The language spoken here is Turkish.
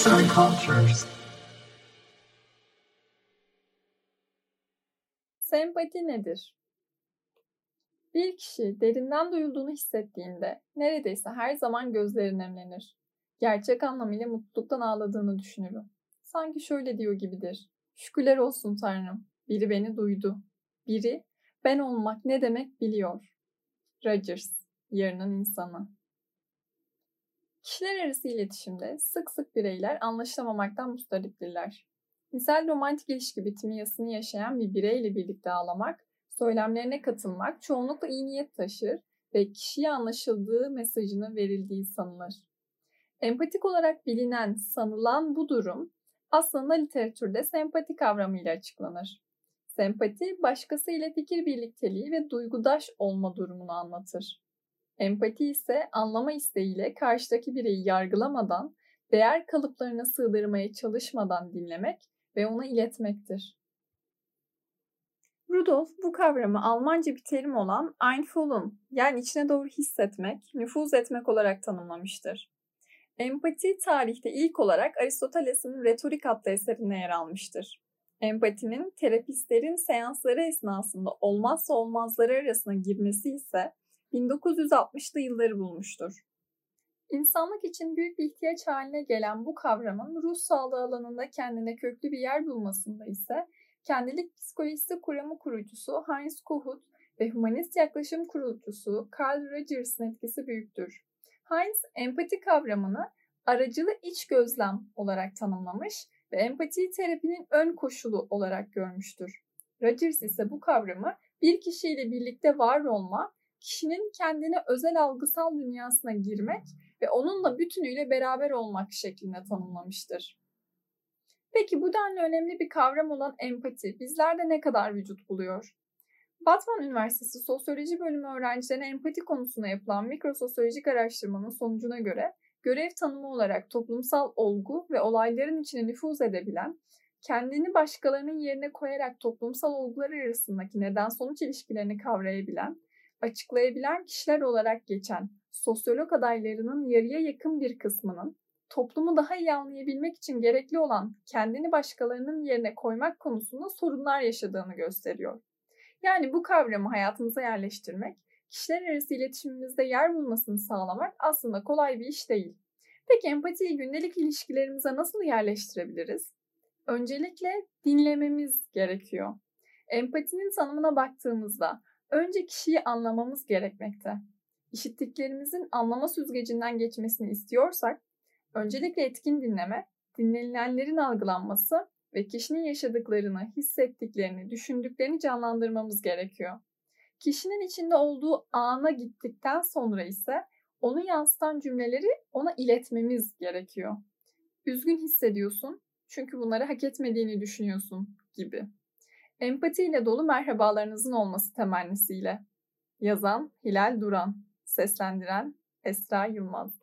Arts and Cultures. Sempati nedir? Bir kişi derinden duyulduğunu hissettiğinde neredeyse her zaman gözleri nemlenir. Gerçek anlamıyla mutluluktan ağladığını düşünürüm. Sanki şöyle diyor gibidir. Şükürler olsun Tanrım. Biri beni duydu. Biri ben olmak ne demek biliyor. Rogers, yarının insanı. Kişiler arası iletişimde sık sık bireyler anlaşılamamaktan mustariptirler. Misal romantik ilişki bitimi yasını yaşayan bir bireyle birlikte ağlamak, söylemlerine katılmak çoğunlukla iyi niyet taşır ve kişiye anlaşıldığı mesajını verildiği sanılır. Empatik olarak bilinen, sanılan bu durum aslında literatürde sempati kavramıyla açıklanır. Sempati, başkası ile fikir birlikteliği ve duygudaş olma durumunu anlatır. Empati ise anlama isteğiyle karşıdaki bireyi yargılamadan, değer kalıplarına sığdırmaya çalışmadan dinlemek ve ona iletmektir. Rudolf bu kavramı Almanca bir terim olan Einfühlen yani içine doğru hissetmek, nüfuz etmek olarak tanımlamıştır. Empati tarihte ilk olarak Aristoteles'in Retorik adlı eserinde yer almıştır. Empatinin terapistlerin seansları esnasında olmazsa olmazları arasına girmesi ise 1960'lı yılları bulmuştur. İnsanlık için büyük bir ihtiyaç haline gelen bu kavramın ruh sağlığı alanında kendine köklü bir yer bulmasında ise kendilik psikolojisi kuramı kurucusu Heinz Kohut ve humanist yaklaşım kurucusu Carl Rogers'ın etkisi büyüktür. Heinz empati kavramını aracılı iç gözlem olarak tanımlamış ve empati terapinin ön koşulu olarak görmüştür. Rogers ise bu kavramı bir kişiyle birlikte var olma, kişinin kendine özel algısal dünyasına girmek ve onunla bütünüyle beraber olmak şeklinde tanımlamıştır. Peki bu denli önemli bir kavram olan empati bizlerde ne kadar vücut buluyor? Batman Üniversitesi Sosyoloji Bölümü öğrencilerine empati konusunda yapılan mikrososyolojik araştırmanın sonucuna göre görev tanımı olarak toplumsal olgu ve olayların içine nüfuz edebilen, kendini başkalarının yerine koyarak toplumsal olgular arasındaki neden-sonuç ilişkilerini kavrayabilen, açıklayabilen kişiler olarak geçen sosyolog adaylarının yarıya yakın bir kısmının toplumu daha iyi anlayabilmek için gerekli olan kendini başkalarının yerine koymak konusunda sorunlar yaşadığını gösteriyor. Yani bu kavramı hayatımıza yerleştirmek, kişiler arası iletişimimizde yer bulmasını sağlamak aslında kolay bir iş değil. Peki empatiyi gündelik ilişkilerimize nasıl yerleştirebiliriz? Öncelikle dinlememiz gerekiyor. Empatinin tanımına baktığımızda önce kişiyi anlamamız gerekmekte. İşittiklerimizin anlama süzgecinden geçmesini istiyorsak, öncelikle etkin dinleme, dinlenilenlerin algılanması ve kişinin yaşadıklarını, hissettiklerini, düşündüklerini canlandırmamız gerekiyor. Kişinin içinde olduğu ana gittikten sonra ise onu yansıtan cümleleri ona iletmemiz gerekiyor. Üzgün hissediyorsun çünkü bunları hak etmediğini düşünüyorsun gibi. Empatiyle dolu merhabalarınızın olması temennisiyle. Yazan Hilal Duran, seslendiren Esra Yılmaz.